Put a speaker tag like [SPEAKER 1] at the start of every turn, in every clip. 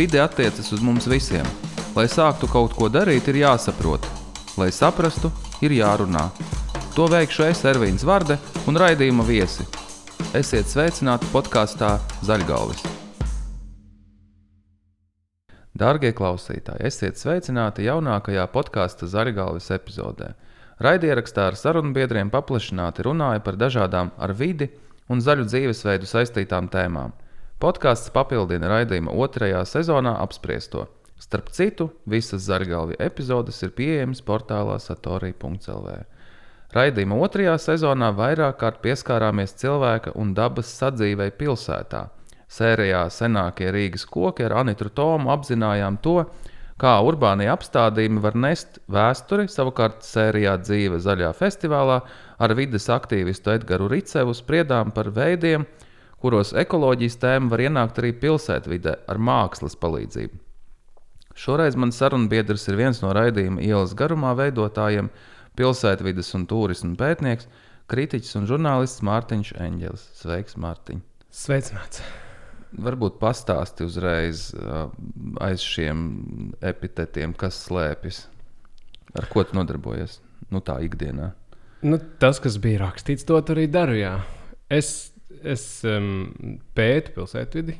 [SPEAKER 1] Vide attiecas uz mums visiem. Lai sāktu kaut ko darīt, ir jāsaprot. Lai saprastu, ir jārunā. To veikšu es, Ervīns Varde un raidījuma viesi. Esiet sveicināti podkāstā Zaļgalvis. Dārgie klausītāji, esiet sveicināti jaunākajā podkāstu Zaļgalvis epizodē. Raidierakstā ar sarunbiedriem paplašināti runāja par dažādām ar vidi un zaļu dzīvesveidu saistītām tēmām. Podkāsts papildina raidījuma otrajā sezonā apspriesto. Starp citu, visas Zargalvi epizodes ir pieejamas portālā satorija.clv. Raidījuma otrajā sezonā vairāk kārt pieskārāmies cilvēka un dabas sadzīvei pilsētā. Sērijā senākie Rīgas koki ar Anitu Tomu apzinājām to, kā urbānie apstādījumi var nest vēsturi, savukārt sērijā Dzīve zaļā festivālā ar vides aktīvistu Edgars Ricevu spriedām par veidiem, kuros ekoloģijas tēma var ienākt arī pilsētvidē ar mākslas palīdzību. Šoreiz mans sarunbiedrs ir viens no raidījuma ielas garumā veidotājiem, pilsētvidas un turisma pētnieks, kritiķis un žurnālists Mārtiņš Enģelis. Sveiks, Mārtiņ!
[SPEAKER 2] Sveicināts!
[SPEAKER 1] Varbūt pastāsti uzreiz aiz šiem epitetiem, kas slēpjas. Ar ko tu nodarbojies? Nu, tā ikdienā.
[SPEAKER 2] Nu, tas, kas bija rakstīts, to arī daru. Jā. Es es um, pētu pilsētvidi,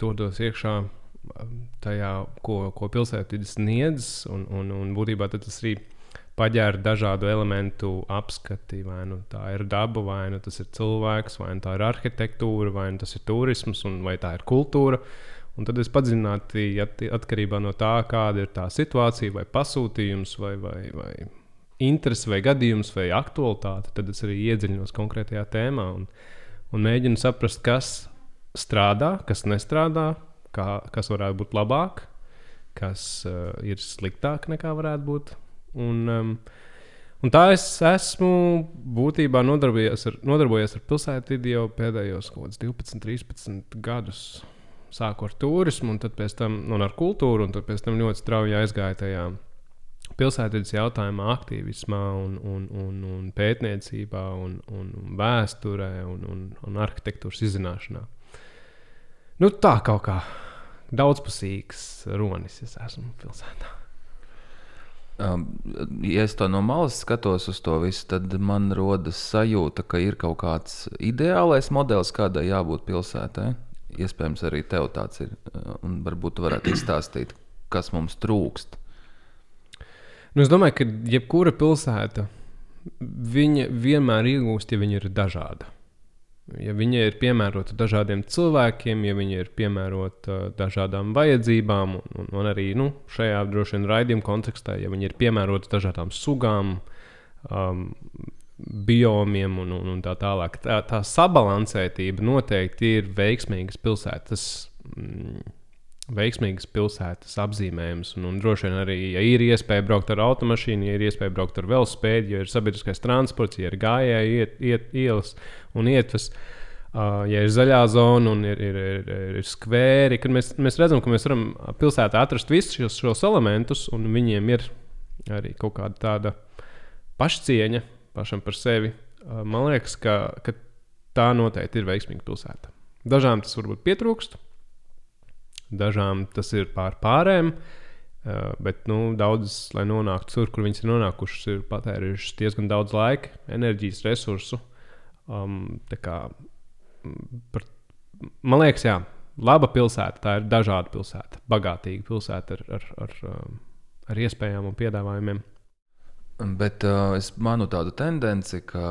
[SPEAKER 2] dodos iekšā tajā, ko, ko pilsētvidi sniedz. Un, un, un būtībā tas arī paģēra dažādu elementu apskati. Vai nu tā ir daba, vai nu tas ir cilvēks, vai nu tā ir arhitektūra, vai nu tas ir turisms, un, vai tā ir kultūra. Un tad es padziļināti atkarībā no tā, kāda ir tā situācija, vai pasūtījums, vai, vai, vai interese, vai gadījums, vai aktualitāte, tad es arī iedziļinos konkrētajā tēmā. Un, uh, un mēģinu saprast, kas strādā, kas nestrādā, kā, kas varētu būt labāk, kas uh, ir sliktāk nekā varētu būt. Un, um, un tā es esmu būtībā nodarbojies ar, nodarbojies ar pilsētu vidi jau pēdējos 12, 13 gadus. Sāku ar turismu, un pēc tam un ar kultūru, un pēc tam ļoti strauji aizgāju tajā pilsētas jautājumā, aktīvismā, un, un, un, un pētniecībā, un, un, un vēsturē un, un, un arhitektūras izzināšanā. Nu, tā kaut kā daudzpusīgs ronis es esmu pilsētā.
[SPEAKER 1] Um, ja es tā no malas skatos uz to visu, tad man rodas sajūta, ka ir kaut kāds ideālais modelis, kādai jābūt pilsētai. Iespējams, arī tev tāds ir. Uh, un varbūt tu varētu izstāstīt, kas mums trūkst.
[SPEAKER 2] Nu, es domāju, ka jebkura pilsēta vienmēr iegūst, ja viņa ir dažāda. Ja viņa ir piemērota dažādiem cilvēkiem, ja viņa ir piemērota dažādām vajadzībām, un, un arī nu, šajā droši vien raidījuma kontekstā, ja viņa ir piemērota dažādām sugām, um, biomiem un, un, un tā tālāk. Tā, tā sabalansētība noteikti ir veiksmīgas pilsētas. Mm, veiksmīgas pilsētas apzīmējums. Un, un droši vien arī, ja ir iespēja braukt ar automašīnu, ja ir iespēja braukt ar velospēdu, ja ir sabiedriskais transports, ja ir gājēji iet, iet, ielas un ietves. Uh, ja ir zaļā zona un ir, ir, ir, ir, skvēri, tad mēs, mēs redzam, ka mēs varam pilsētā atrast visus šos, šos elementus, un viņiem ir arī kaut kāda tāda pašcieņa pašam par sevi. Uh, man liekas, ka, ka tā noteikti ir veiksmīga pilsēta. Dažām tas varbūt pietrūkst, Dažām tas ir pār pārēm, uh, bet nu, daudzas, lai nonāktu tur, kur viņas ir nonākušas, ir patērējušas diezgan daudz laika, enerģijas, resursu. Um, kā, par, man liekas, jā, laba pilsēta, tā ir dažāda pilsēta, bagātīga pilsēta ar, ar, ar, um, ar iespējām un piedāvājumiem.
[SPEAKER 1] Bet uh, es manu tādu tendenci, ka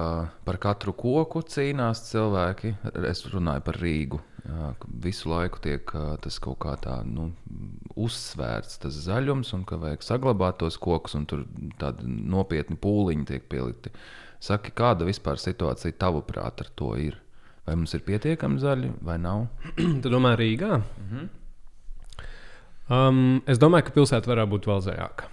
[SPEAKER 1] par katru koku cīnās cilvēki. Es runāju par Rīgu. Jā, visu laiku tiek tas kaut kā tā nu, uzsvērts, tas zaļums, un ka vajag saglabāt tos kokus, un tur tādi nopietni pūliņi tiek pielikti. Saki, kāda vispār situācija tavuprāt ar to ir? Vai mums ir pietiekami zaļi vai nav?
[SPEAKER 2] Tu domā, Rīgā? -hmm. um, es domāju, ka pilsēta varētu būt vēl zaļāka.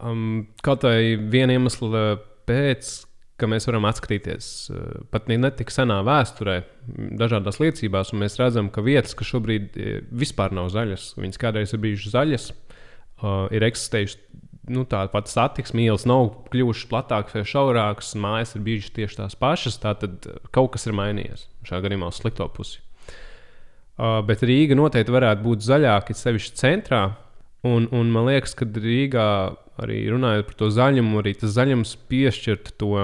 [SPEAKER 2] Um, kaut vai viena iemesla pēc, ka mēs varam atskatīties uh, pat ne tik senā vēsturē, dažādās liecībās, un mēs redzam, ka vietas, kas šobrīd eh, vispār nav zaļas, viņas kādreiz ir bijušas zaļas, uh, ir eksistējušas. Nu, tā pati satiksme ielas nav kļuvušas platākas vai šaurākas, mājas ir bijušas tieši tās pašas. Tad kaut kas ir mainījies šajā gadījumā uz slikto pusi. Uh, bet Rīga noteikti varētu būt zaļāka, sevišķi centrā. Un, un man liekas, ka Rīgā arī runājot par to zaļumu, arī tas zaļums piešķirt to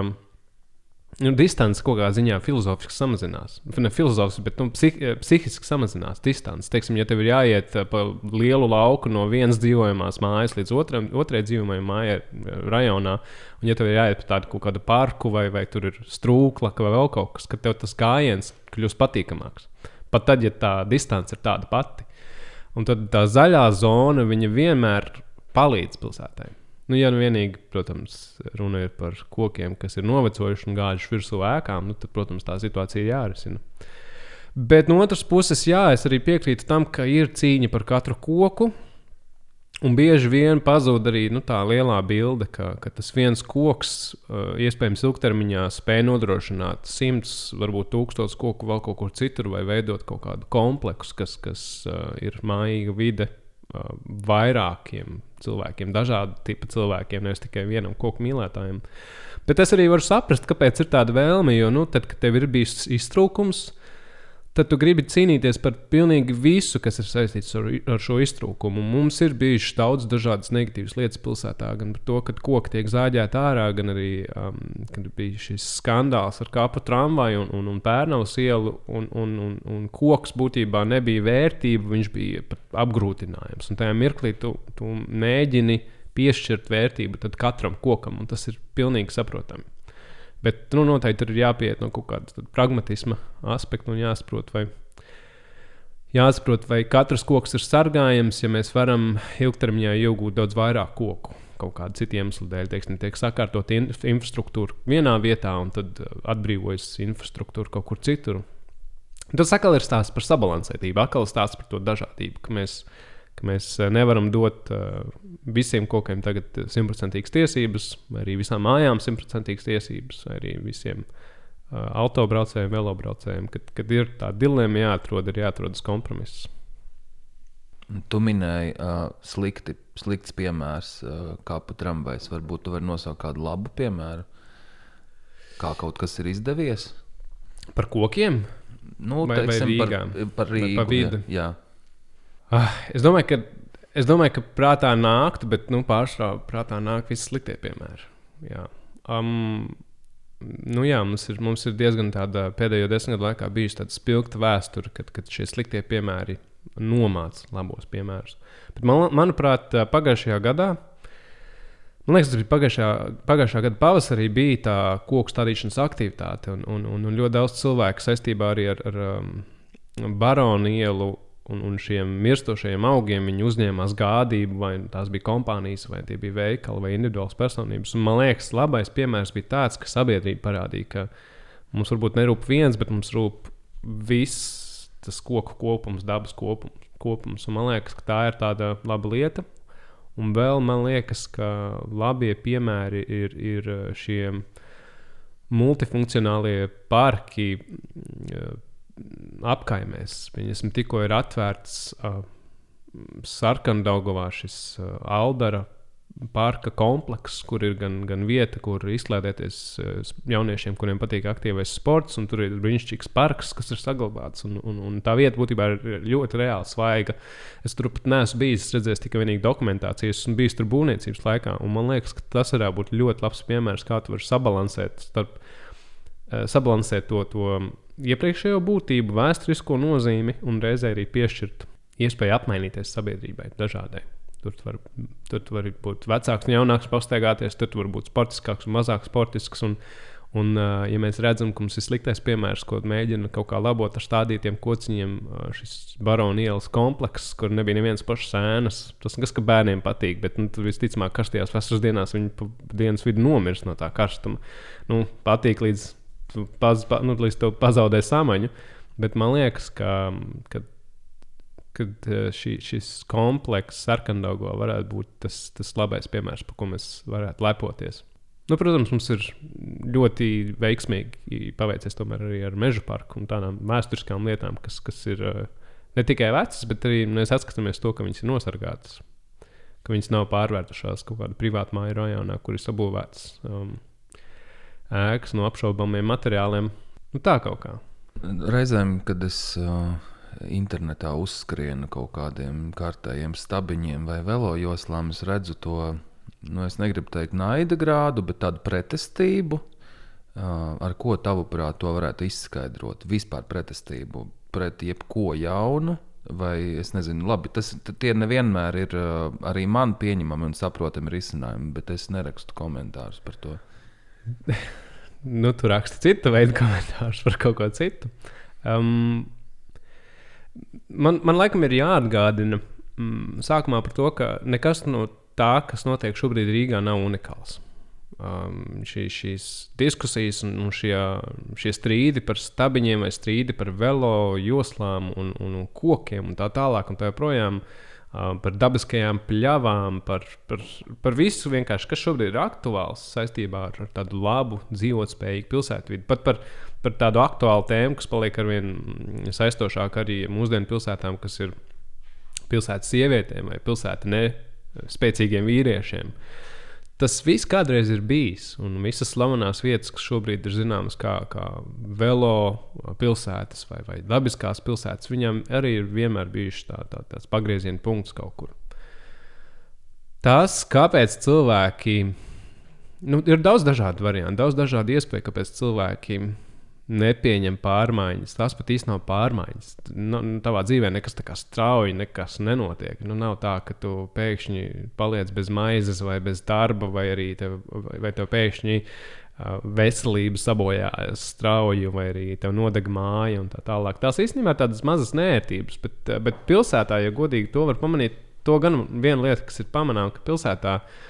[SPEAKER 2] nu, distanci kaut kādā ziņā filozofiski samazinās. Ne filozofiski, bet nu, psih, psihiski samazinās distanci. Teiksim, ja tev ir jāiet pa lielu lauku no vienas dzīvojamās mājas līdz otram, otrai dzīvojamajai mājai rajonā, un ja tev ir jāiet pa tādu kaut kādu parku vai, vai tur ir strūkla vai vēl kaut kas, tad tev tas gājiens kļūst patīkamāks. Pat tad, ja tā distance ir tāda pati. Un tad tā zaļā zona vienmēr palīdz pilsētai. Nu, ja nu vienīgi, protams, runa ir par kokiem, kas ir novecojuši un gājuši virsū ēkām, nu, tad, protams, tā situācija ir jārisina. Bet no otras puses, jā, es arī piekrītu tam, ka ir cīņa par katru koku. Un bieži vien pazūd arī nu, tā lielā bilde, ka, ka tas viens koks iespējams ilgtermiņā spēj nodrošināt simts, varbūt tūkstotis koku vēl kaut kur citur, vai veidot kaut kādu kompleksu, kas, kas ir mājīga vide vairākiem cilvēkiem, dažādu tipu cilvēkiem, nevis tikai vienam koku mīlētājam. Bet es arī varu saprast, kāpēc ir tāda vēlme, jo, nu, tad, kad tev ir bijis iztrūkums, uh, tad tu gribi cīnīties par pilnīgi visu, kas ir saistīts ar, ar šo iztrūkumu. Mums ir bijušas daudz dažādas negatīvas lietas pilsētā, gan par to, ka koki tiek zāģēti ārā, gan arī, um, kad bija šis skandāls ar kāpu tramvaju un, un, un pērnavas ielu, un, un, un, un koks būtībā nebija vērtība, viņš bija pat apgrūtinājums. Un tajā mirklī tu, tu mēģini piešķirt vērtību katram kokam, un tas ir pilnīgi saprotami. Bet nu, noteikti tur ir jāpieiet no kaut kāda pragmatisma aspekta un jāsaprot, vai, jāsaprot, vai katrs koks ir sargājams, ja mēs varam ilgtermiņā iegūt daudz vairāk koku. Kaut kāda cita iemesla dēļ, teiksim, tiek sakārtot in infrastruktūra vienā vietā, un tad uh, atbrīvojas infrastruktūra kaut kur citur. Tas atkal ir stāsts par sabalansētību, atkal stāsts par to dažādību, ka mēs ka mēs eh, nevaram dot uh, visiem kokiem tagad simtprocentīgas tiesības, vai arī visām mājām simtprocentīgas tiesības, vai arī visiem uh, autobraucējiem, velobraucējiem. Kad, kad ir tā dilemma jāatrod, ir jāatrodas kompromiss.
[SPEAKER 1] Tu minēji uh, slikti, slikts piemērs, uh, kā pa tramvajs. Varbūt tu vari nosaukt kādu labu piemēru, kā kaut kas ir izdevies.
[SPEAKER 2] Par kokiem?
[SPEAKER 1] Nu,
[SPEAKER 2] vai,
[SPEAKER 1] teiksim,
[SPEAKER 2] vai
[SPEAKER 1] par, par Rīgu.
[SPEAKER 2] Par vidi?
[SPEAKER 1] Jā. jā.
[SPEAKER 2] Ah, es, domāju, ka, es domāju, ka prātā nāktu, bet nu, pārsvarā prātā nāk visi sliktie piemēri. Jā. Um, nu, jā, mums ir, mums ir diezgan tāda pēdējo desmit gadu laikā bijusi tāda spilgta vēsture, kad, kad šie sliktie piemēri nomāca labos piemērus. Bet man, manuprāt, pagājušajā gadā. Man liekas, tas bija pagājušā, pagājušā gada pavasarī, bija tā koku stādīšanas aktivitāte. Un, un, un, un ļoti daudz cilvēku saistībā arī ar, ar um, Baronu ielu un, un šiem mirstošajiem augiem viņi uzņēmās gādību, vai tās bija kompānijas, vai tie bija veikali, vai individuāls personības. Un, man liekas, labais piemērs bija tāds, ka sabiedrība parādīja, ka mums varbūt nerūp viens, bet mums rūp viss tas koku kopums, dabas kopums. kopums. Un man liekas, ka tā ir tāda laba lieta. Un vēl man liekas, ka labie piemēri ir, ir šie multifunkcionālie parki apkaimēs. Viņam tikko ir atvērts uh, Sarkandaugovā šis uh, Aldara parka komplekss, kur ir gan, gan vieta, kur izklaidēties uh, jauniešiem, kuriem patīk aktīvais sports, un tur ir brīnišķīgs parks, kas ir saglabāts. Un, un, un tā vieta būtībā ir ļoti reāli svaiga. Es tur pat neesmu bijis, redzējis tikai vienīgi dokumentācijas, esmu bijis tur būvniecības laikā. Man liekas, ka tas varētu būt ļoti labs piemērs, kā tu vari sabalansēt, starp, uh, sabalansēt to. to iepriekšējo būtību, vēsturisko nozīmi un reizē arī piešķirt iespēju apmainīties sabiedrībai dažādai. Tur var, tur var būt vecāks un jaunāks, pastaigāties, tur var būt sportiskāks un mazāk sportisks. Un, un, ja mēs redzam, ka mums ir sliktais piemērs, ko mēģina kaut kā labot ar stādītiem kociņiem, šis barona ielas komplekss, kur nebija nevienas pašas sēnes, tas kas bērniem patīk, bet nu, visticamāk, karstajās vasaras dienās viņi dienas vidu nomirs no tā karstuma. Nu, patīk līdz paz, pa, nu, līdz tu pazaudē samaņu. Bet man liekas, ka, ka kad eh, šī, šis komplekss sarkanaugo varētu būt tas, tas labais piemērs, par ko mēs varētu lepoties. Nu, protams, mums ir ļoti veiksmīgi paveicies arī ar meža parku un tādām vēsturiskām lietām, kas, kas ir eh, ne tikai vecas, bet arī mēs atskatāmies to, ka viņas ir nosargātas. Ka viņas nav pārvērtušās kaut kādā privātā māju rajonā, kur ir sabūvētas um, ēkas no apšaubāmiem materiāliem. Nu, tā kaut kā.
[SPEAKER 1] Reizēm, kad es uh, internetā uzskrienu kaut kādiem kārtējiem stabiņiem vai velojoslām, es redzu to, nu, es negribu teikt naida grādu, bet tādu pretestību. Ar ko tavuprāt to varētu izskaidrot? Vispār pretestību pret jebko jaunu, vai es nezinu, labi, tas tie nevienmēr ir arī man pieņemami un saprotami risinājumi, bet es nerakstu komentārus par to.
[SPEAKER 2] nu, tu raksti citu veidu komentārus par kaut ko citu. Um, man, man laikam ir jāatgādina mm, sākumā par to, ka nekas no tā, kas notiek šobrīd Rīgā, nav unikāls. Um, šī, šīs diskusijas un, un šie, šie strīdi par stabiņiem vai strīdi par velo joslām un, un, un kokiem un tā tālāk un tā joprojām. Uh, par dabiskajām pļavām, par, par, par visu, kas šobrīd ir aktuāls saistībā ar, ar tādu labu, dzīvotspējīgu pilsētvidi. Pat par, par tādu aktuālu tēmu, kas paliek ar vien saistošāk arī mūsdienu pilsētām, kas ir pilsētas sievietēm vai pilsēta ne spēcīgiem vīriešiem. Tas viss kādreiz ir bijis, un visas slavenās vietas, kas šobrīd ir zināmas kā, kā velo pilsētas vai, vai dabiskās pilsētas, viņam arī ir vienmēr bijuši tā, tā, tāds pagrieziena punkts kaut kur. Tas, kāpēc cilvēki, nu, ir daudz dažādu variantu, daudz dažādu iespēju, kāpēc cilvēki nepieņem pārmaiņas. Tas pat īsti nav pārmaiņas. Nu, nu, tavā dzīvē nekas tā kā strauji, nekas nenotiek. Nu, nav tā, ka tu pēkšņi paliec bez maizes vai bez darba, vai arī tev, vai tev pēkšņi veselība sabojājas strauji, vai arī tev nodeg māja un tā tālāk. Tās īstenībā ir tādas mazas nērtības, bet, bet pilsētā, ja godīgi to var pamanīt, to gan viena lieta, kas ir pamanāma, ka pilsētā ir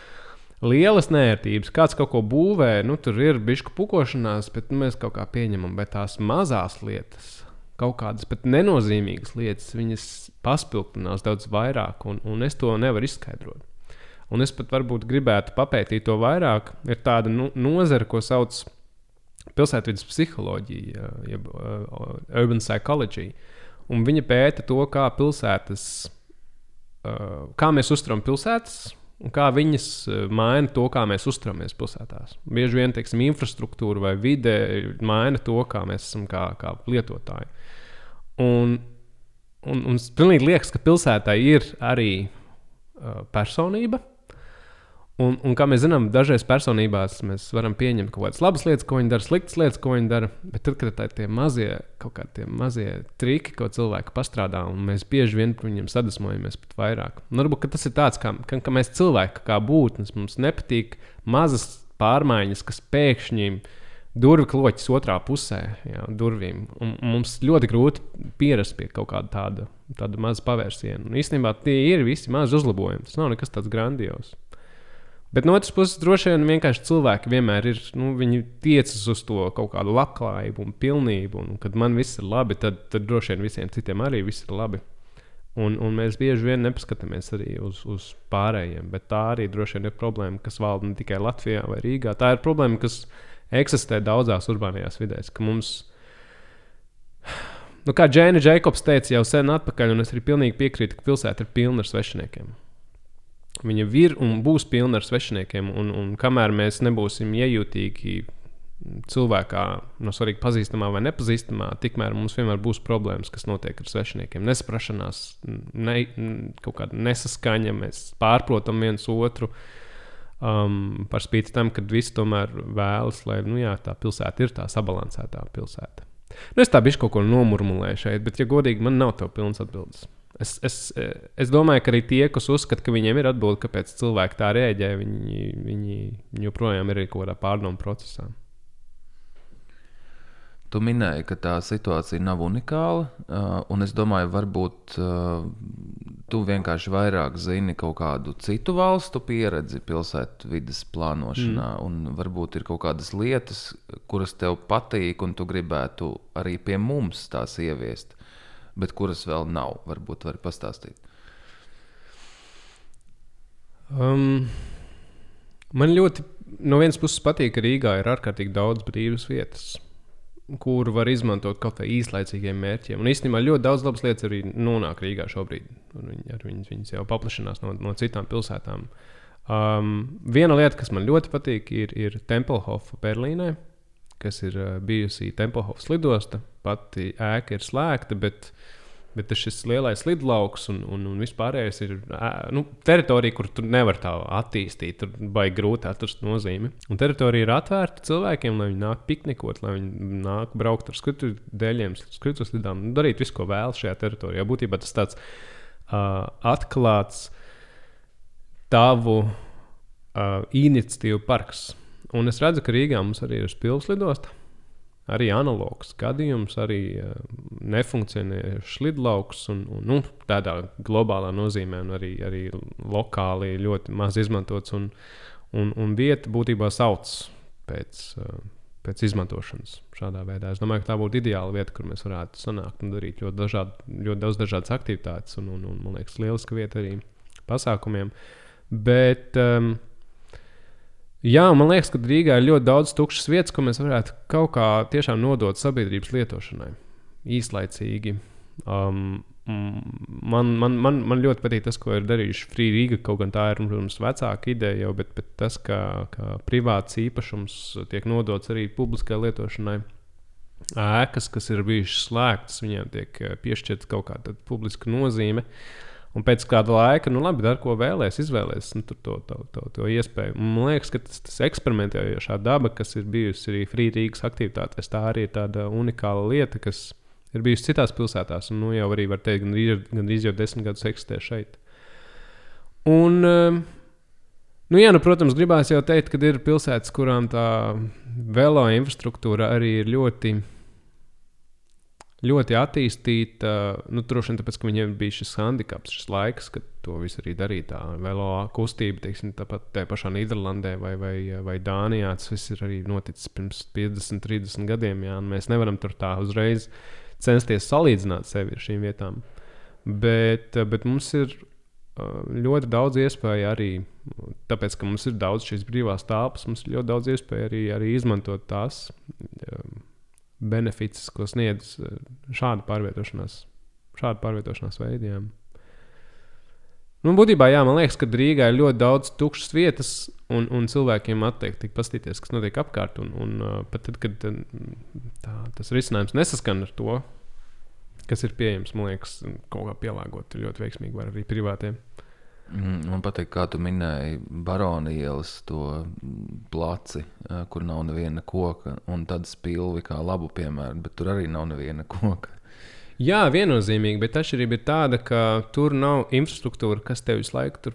[SPEAKER 2] lielas nērtības. Kāds kaut ko būvē, nu, tur ir bijusi pukošanās, bet nu, mēs kaut kā pieņemam. Bet tās mazās lietas, kaut kādas pat nenozīmīgas lietas, viņas paspildinās daudz vairāk, un, un es to nevaru izskaidrot. Un es pat varbūt gribētu papētīt to vairāk. Ir tāda nu, nozara, ko sauc par pilsētvidas psiholoģiju, jeb uh, urban psychology. Un viņa pēta to, kā pilsētas, uh, kā mēs uztveram pilsētas, un kā viņas eh, maina to, kā mēs uzturamies pilsētās. Bieži vien teiksim, infrastruktūra vai vide maina to, kā mēs esam kā, kā lietotāji. Un, un, un pilnīgi liekas, ka pilsētai ir arī uh, personība. Un, un kā mēs zinām, dažreiz personībās mēs varam pieņemt kaut kādas labas lietas, ko viņi dara, sliktas lietas, ko viņi dara. Bet tad, kad ir tie mazie, kaut kādi mazie triki, ko cilvēki pastrādā, un mēs bieži vien par viņiem sadusmojamies pat vairāk. Un varbūt tas ir tāds, kā, ka, ka mēs cilvēki, kā būtnes, mums nepatīk mazas pārmaiņas, kas pēkšņi durvju kloķis otrā pusē, jā, durvīm. Un mums ļoti grūti pierast pie kaut kāda tāda, tāda maza pavērsiena. Un īstenībā tie ir visi mazi uzlabojumi. Tas nav nekas tāds grandios. Bet no otras puses, droši vien vienkārši cilvēki vienmēr ir, nu, viņi tiecas uz to kaut kādu labklājību un pilnību. Un, kad man viss ir labi, tad, tad droši vien visiem citiem arī viss ir labi. Un, un mēs bieži vien nepaskatāmies arī uz, uz pārējiem. Bet tā arī droši vien ir problēma, kas valda ne tikai Latvijā vai Rīgā. Tā ir problēma, kas eksistē daudzās urbānajās vidēs. Mums, nu, kā Džēna Jēkabs teica jau sen atpakaļ, un es arī pilnīgi piekrītu, ka pilsēta ir pilna ar svešiniekiem. Viņa ir un būs pilna ar svešiniekiem, un, un kamēr mēs nebūsim iejūtīgi cilvēkā, no svarīgi pazīstamā vai nepazīstamā, tikmēr mums vienmēr būs problēmas, kas notiek ar svešiniekiem. Nesaprašanās, ne, kaut kāda nesaskaņa, mēs pārprotam viens otru. Um, par spīti tam, ka visi tomēr vēlas, lai nu, jā, tā pilsēta ir tā sabalansētā pilsēta. Nu, es tā bijuši kaut ko nomurmulēju šeit, bet, ja godīgi, man nav tev pilns atbildes. Es, es, es domāju, ka arī tie, kas uzskata, ka viņiem ir atbilde, kāpēc cilvēki tā rēģē, viņi, viņi joprojām ir kaut kādā pārdomu procesā.
[SPEAKER 1] Tu minēji, ka tā situācija nav unikāla, un es domāju, varbūt tu vienkārši vairāk zini kaut kādu citu valstu pieredzi pilsētu vidas plānošanā, mm. un varbūt ir kaut kādas lietas, kuras tev patīk, un tu gribētu arī pie mums tās ieviest bet kuras vēl nav. Varbūt var pastāstīt.
[SPEAKER 2] Um, man ļoti no vienas puses patīk, ka Rīgā ir ārkārtīgi daudz brīvas vietas, kur var izmantot kaut kādiem īslaicīgiem mērķiem. Un īstenībā ļoti daudz labas lietas arī nonāk Rīgā šobrīd. Viņas, viņas jau paplašinās no, no citām pilsētām. Um, viena lieta, kas man ļoti patīk, ir, ir Tempelhofa Berlīnē, kas ir uh, bijusi Tempelhofas lidosta. Pati ēka ir slēgta, bet Bet šis lielais lidlauks un, un, un vispārējais ir nu, teritorija, kur tu nevari tā attīstīt. Tur baigi grūti atrast nozīmi. Un teritorija ir atvērta cilvēkiem, lai viņi nāk piknikot, lai viņi nāk braukt ar skritu dēļiem, skritu slidām, nu, darīt visu, ko vēlas šajā teritorijā. Būtībā tas tāds uh, atklāts tavu uh, iniciatīvu parks. Un es redzu, ka Rīgā mums arī ir pilsēta lidosta. Arī analogs gadījums, arī uh, nefunkcionējošs lidlauks, un, un nu, tādā globālā nozīmē, un arī, arī lokāli ļoti maz izmantots. Un, un, un vieta būtībā sauc pēc, uh, pēc izmantošanas šādā veidā. Es domāju, ka tā būtu ideāla vieta, kur mēs varētu sanākt un darīt ļoti, dažādi, ļoti daudz dažādas aktivitātes, un, un, un man liekas, lieliska vieta arī pasākumiem. Bet, um, Jā, man liekas, ka Rīgā ir ļoti daudz tukšas vietas, ko mēs varētu kaut kā tiešām nodot sabiedrības lietošanai īslaicīgi. Um, man, man, man, man ļoti patīk tas, ko ir darījuši Free Riga. Kaut gan tā ir, protams, vecāka ideja jau, bet, bet tas, ka, ka privāts īpašums tiek nodots arī publiskai lietošanai. Ēkas, kas ir bijušas slēgtas, viņiem tiek piešķirta kaut kāda publiska nozīme. Uh, Un pēc kāda laika, nu, labi, dari, ko vēlēsies, izvēlēsies nu, to, to, to, to iespēju. Un man liekas, ka tas, tas eksperimentējošā daba, kas ir bijusi arī Frīdīgas aktivitātēs, tā arī ir tāda unikāla lieta, kas ir bijusi citās pilsētās. Un, nu, jau arī var teikt, gan, gan jau desmit gadus eksistē šeit. Un, ehm, nu, jā, nu, protams, gribās jau teikt, ka ir pilsētas, kurām tā velo infrastruktūra arī ir ļoti ļoti attīstīta. Nu, droši vien tāpēc, ka viņiem bija šis handicaps, šis laiks, kad to visu arī darīja. Tā velo kustība, teiksim, tāpat tajā pašā Nīderlandē vai, vai, vai Dānijā. Tas viss ir arī noticis pirms 50, 30 gadiem. Jā, mēs nevaram tur tā uzreiz censties salīdzināt sevi ar šīm vietām. Bet, bet mums ir ļoti daudz iespēju arī, tāpēc, ka mums ir daudz šīs brīvās telpas, mums ir ļoti daudz iespēju arī, arī izmantot tās benefits, ko sniedz eh, šāda pārvietošanās, šāda pārvietošanās veidiem. Nu, būtībā, jā, man liekas, ka Rīgā ir ļoti daudz tukšas vietas, un, un cilvēkiem atteikti paskatīties, kas notiek apkārt. Un, un uh, pat tad, kad tā, tas risinājums nesaskan ar to, kas ir pieejams, man liekas, kaut kā pielāgot ļoti veiksmīgi var arī privātiem.
[SPEAKER 1] Mm, man patīk, kā tu minēji Barona ielas to placi, kur nav neviena koka, un tāda spilvi kā labu piemēru, bet tur arī nav neviena koka.
[SPEAKER 2] Jā, viennozīmīgi, bet atšķirība ir tāda, ka tur nav infrastruktūra, kas tev visu laiku tur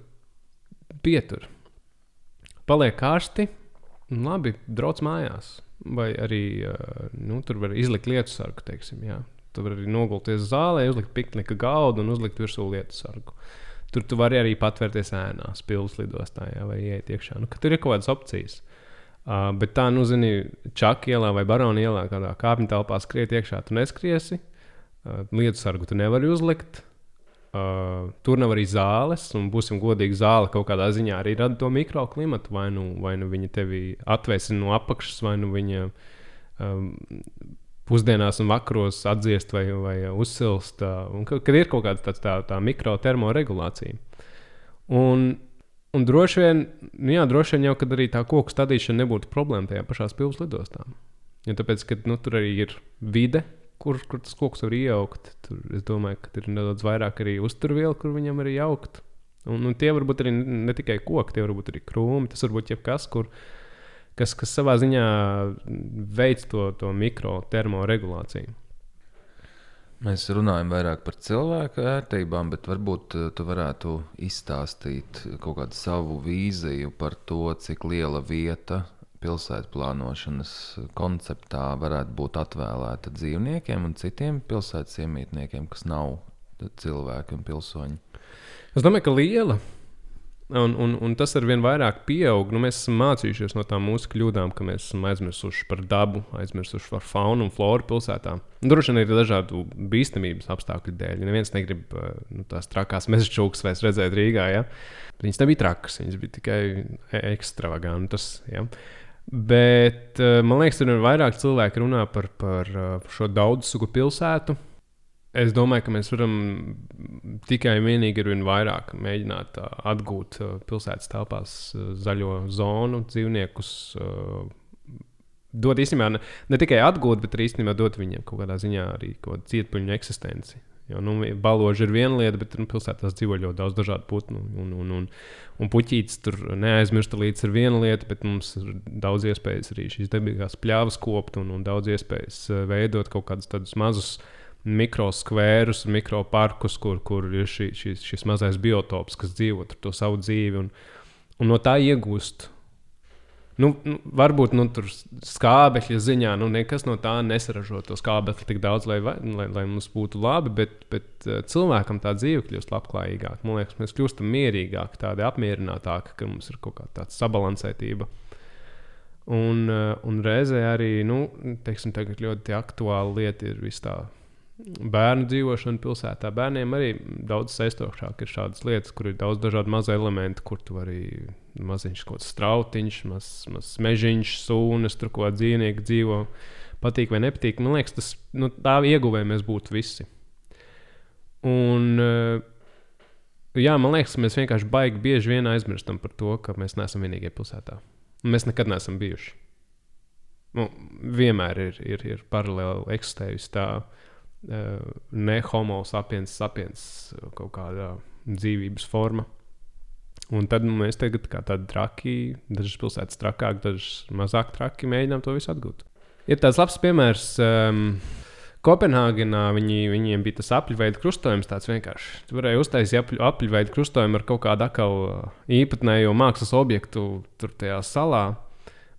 [SPEAKER 2] pietur. Paliek karsti, labi, brauc mājās. Vai arī nu, tur var izlikt lietu sargu, teiksim, jā. Tur var arī nogulties zālē, uzlikt piknika galdu un uzlikt virsū lietu sargu. Uh, Tur tu vari arī patvērties ēnā, pilsētas lidostā, jā, vai iet iekšā. Nu, tur ir kaut kādas opcijas. Uh, bet tā, nu, zini, Čakā ielā vai Barona ielā, kādā kāpņu telpā skriet iekšā, tu neskriesi. Uh, lietu sargu tu nevari uzlikt. Uh, tur nav arī zāles, un būsim godīgi, zāle kaut kādā ziņā arī rada to mikroklimatu. Vai nu, vai nu viņa tevi atvēsina no apakšas, vai nu viņa um, pusdienās un vakaros atdziest vai, vai uzsilst. Un, kad, kad ir kaut kāda tāds, tā, tā mikrotermoregulācija. Un, un droši vien, nu jā, droši vien jau arī tā koku stādīšana nebūtu problēma tajā pašā pilsētas lidostā. Ja tāpēc, ka nu, tur arī ir vide, kur, kur tas koks var iejaukt. Tur, es domāju, ka ir nedaudz vairāk arī uzturvielu, kur viņam arī jaukt. Un, un tie var būt arī ne tikai koki, tie var būt arī krūmi. Tas var būt jebkas, kur kas, kas savā ziņā veic to, to mikrotermoregulāciju.
[SPEAKER 1] Mēs runājam vairāk par cilvēku vērtībām, bet varbūt eh, tu varētu izstāstīt kaut kādu savu vīziju par to, cik liela vieta pilsētu plānošanas konceptā varētu būt atvēlēta dzīvniekiem un citiem pilsētas iemītniekiem, kas nav cilvēki un pilsoņi.
[SPEAKER 2] Es domāju, ka liela. Un, un, un tas ar vien vairāk pieaug. Nu, mēs esam mācījušies no tām mūsu kļūdām, ka mēs esam aizmirsuši par dabu, aizmirsuši par faunu un floru pilsētām. Droši vien ir dažādu bīstamības apstākļu dēļ. Neviens negrib eh, nu, tās trakās meža čūskas vairs redzēt Rīgā. Ja? Viņas nebija trakas, viņas bija tikai e, ekstravagantas. Ja? Bet eh, man liekas, ka vairāk cilvēki runā par, par eh, šo daudzu pilsētu Es domāju, ka mēs varam tikai un vienīgi ar vien vairāk mēģināt uh, atgūt uh, pilsētas telpās uh, zaļo zonu, dzīvniekus. Uh, dot īstenībā ne, ne tikai atgūt, bet arī īstenībā dot viņiem kaut kādā ziņā arī cietpuļu eksistenci. Jo nu, baloži ir viena lieta, bet nu, pilsētās dzīvo ļoti daudz dažādu putnu. Un, un, un, un puķītis tur neaizmirst līdz ir viena lieta, bet mums ir daudz iespējas arī šīs dabīgās pļāvas kopt un, un daudz iespējas eh, veidot kaut kādus tādus mazus mikroskvērus, mikroparkus, kur, kur ir šī, šis, šis mazais biotops, kas dzīvo to savu dzīvi un, un no tā iegūst Nu, nu, varbūt nu, tur skābekļa ziņā nu, nekas no tā nesaražo to skābekli tik daudz, lai, lai, lai mums būtu labi, bet, bet uh, cilvēkam tā dzīve kļūst labklājīgāka. Man liekas, mēs kļūstam mierīgāki, tādi apmierinātāki, ka mums ir kaut kāda sabalansētība. Un, uh, un reizē arī nu, teiksim, ļoti aktuāla lieta ir viss tā bērnu dzīvošana pilsētā. Bērniem arī daudz saistošāk ir šādas lietas, kur ir daudz dažādu mazu elementu, kur tu vari maziņš kaut kāds strautiņš, mazs maz mežiņš, sūnas, tur ko dzīvnieki dzīvo. Patīk vai nepatīk. Man liekas, tas nu, tā ieguvēja mēs būtu visi. Un, eh, jā, man liekas, mēs vienkārši baigi bieži vien aizmirstam par to, ka mēs neesam vienīgie pilsētā. Mēs nekad neesam bijuši. Nu, vienmēr ir, ir, ir paralēli eksistējusi tā uh, ne homo sapiens, sapiens kaut kāda dzīvības forma. Un tad nu, mēs tagad, kā tādi traki, dažas pilsētas trakāk, dažas mazāk traki, mēģinām to visu atgūt. Ir tāds labs piemērs. Um, Kopenhāgenā viņi, viņiem bija tas apļveida krustojums. Tāds vienkārši. Tur varēja uztaisīt apļ, apļveida krustojumu ar kaut kādu akau īpatnējo mākslas objektu tur tajā salā.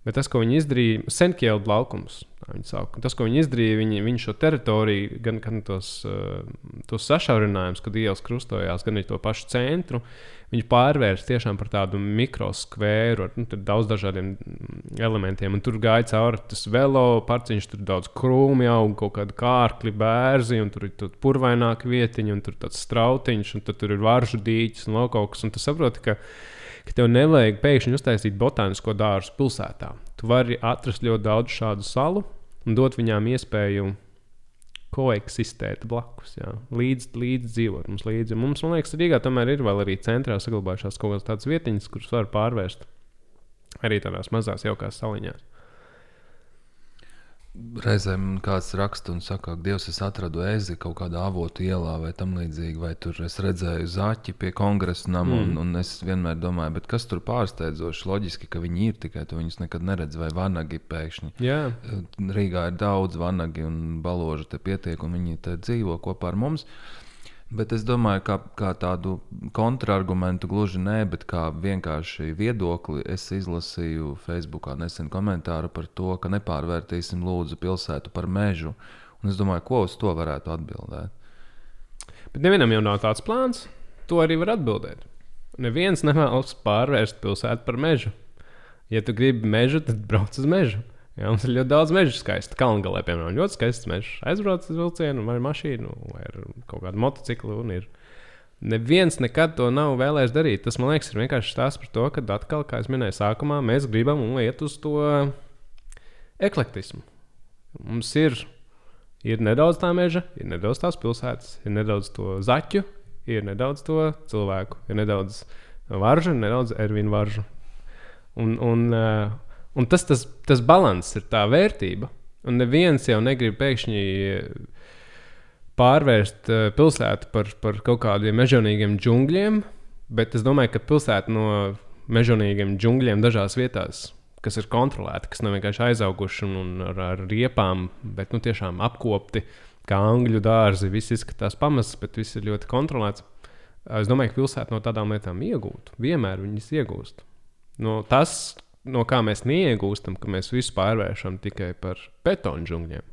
[SPEAKER 2] Bet tas, ko viņi izdarīja, Senkjēlda laukums. Tas, ko viņi izdarīja, viņi, viņi šo teritoriju, gan, gan tos, uh, tos sašaurinājumus, kad ielas krustojās, gan arī to pašu centru, viņi pārvērsa tiešām par tādu mikroskvēru ar nu, daudz dažādiem elementiem. Un tur gāja cauri tas velo parciņš, tur daudz krūmu, jau kaut kāda kārkli, bērzi, un tur ir purvaināka vietiņa, un tur tāds strautiņš, un tur ir varžu dīķis un kas. Un tu saproti, ka ka tev nevajag pēkšņi uztaisīt botānisko dārzu pilsētā. Tu vari atrast ļoti daudz šādu salu un dot viņām iespēju koeksistēt blakus, jā, līdz, līdz dzīvot mums līdzi. Mums, man liekas, Rīgā tomēr ir vēl arī centrā saglabājušās kaut kādas tādas vietiņas, kuras var pārvērst arī tādās mazās jaukās saliņās.
[SPEAKER 1] Reizēm kāds raksta un saka, ka Dievs es atradu ezi kaut kādā avotu ielā vai tam līdzīgi, vai tur es redzēju zaķi pie kongresa nama. Mm. Un, un es vienmēr domāju, kas tur pārsteidzoši loģiski, ka viņi ir tikai tu viņus nekad neredz, vai vanagi pēkšņi.
[SPEAKER 2] Yeah.
[SPEAKER 1] Rīgā ir daudz vanagi un baložu te pietiek, un viņi te dzīvo kopā ar mums. Uh, Bet es domāju, ka kā tādu kontrargumentu gluži nē, bet kā vienkārši viedokli es izlasīju Facebookā nesen komentāru par to, ka nepārvērtīsim lūdzu pilsētu par mežu. Un es domāju, ko uz to varētu atbildēt.
[SPEAKER 2] Bet nevienam jau nav tāds plāns. To arī var atbildēt. Neviens nevēlas pārvērst pilsētu par mežu. Ja tu gribi mežu, tad brauc uz mežu. Jā, mums ir ļoti daudz meža skaisti. Kalngalē, piemēram, ļoti skaists mežs. Aizbrauc uz vilcienu, vai mašīnu, vai kaut kādu motociklu. Neviens nekad to nav vēlējis darīt. Tas, man liekas, ir vienkārši stāsts par to, ka atkal, kā jau minēju, sākumā mēs gribam iet uz to eklektismu. Mums ir, ir nedaudz tā meža, ir nedaudz tās pilsētas, ir nedaudz to zaķu, ir nedaudz to cilvēku, ir nedaudz varžu, nedaudz ervīnu varžu. Un, un, uh, Un tas, tas, tas balans ir tā vērtība. Un neviens jau negrib pēkšņi pārvērst uh, pilsētu par, par kaut kādiem mežonīgiem džungļiem, bet es domāju, ka pilsēta no mežonīgiem džungļiem dažās vietās, kas ir kontrolēti, kas nav vienkārši aizauguši un, un ar, ar riepām, bet nu, tiešām apkopti, kā angļu dārzi. Viss izskatās pamazs, bet viss ir ļoti kontrolēts. Es domāju, ka pilsēta no tādām lietām iegūtu. Vienmēr viņas iegūst. No tas, no kā mēs neiegūstam, ka mēs visu pārvēršam tikai par betonu džungļiem.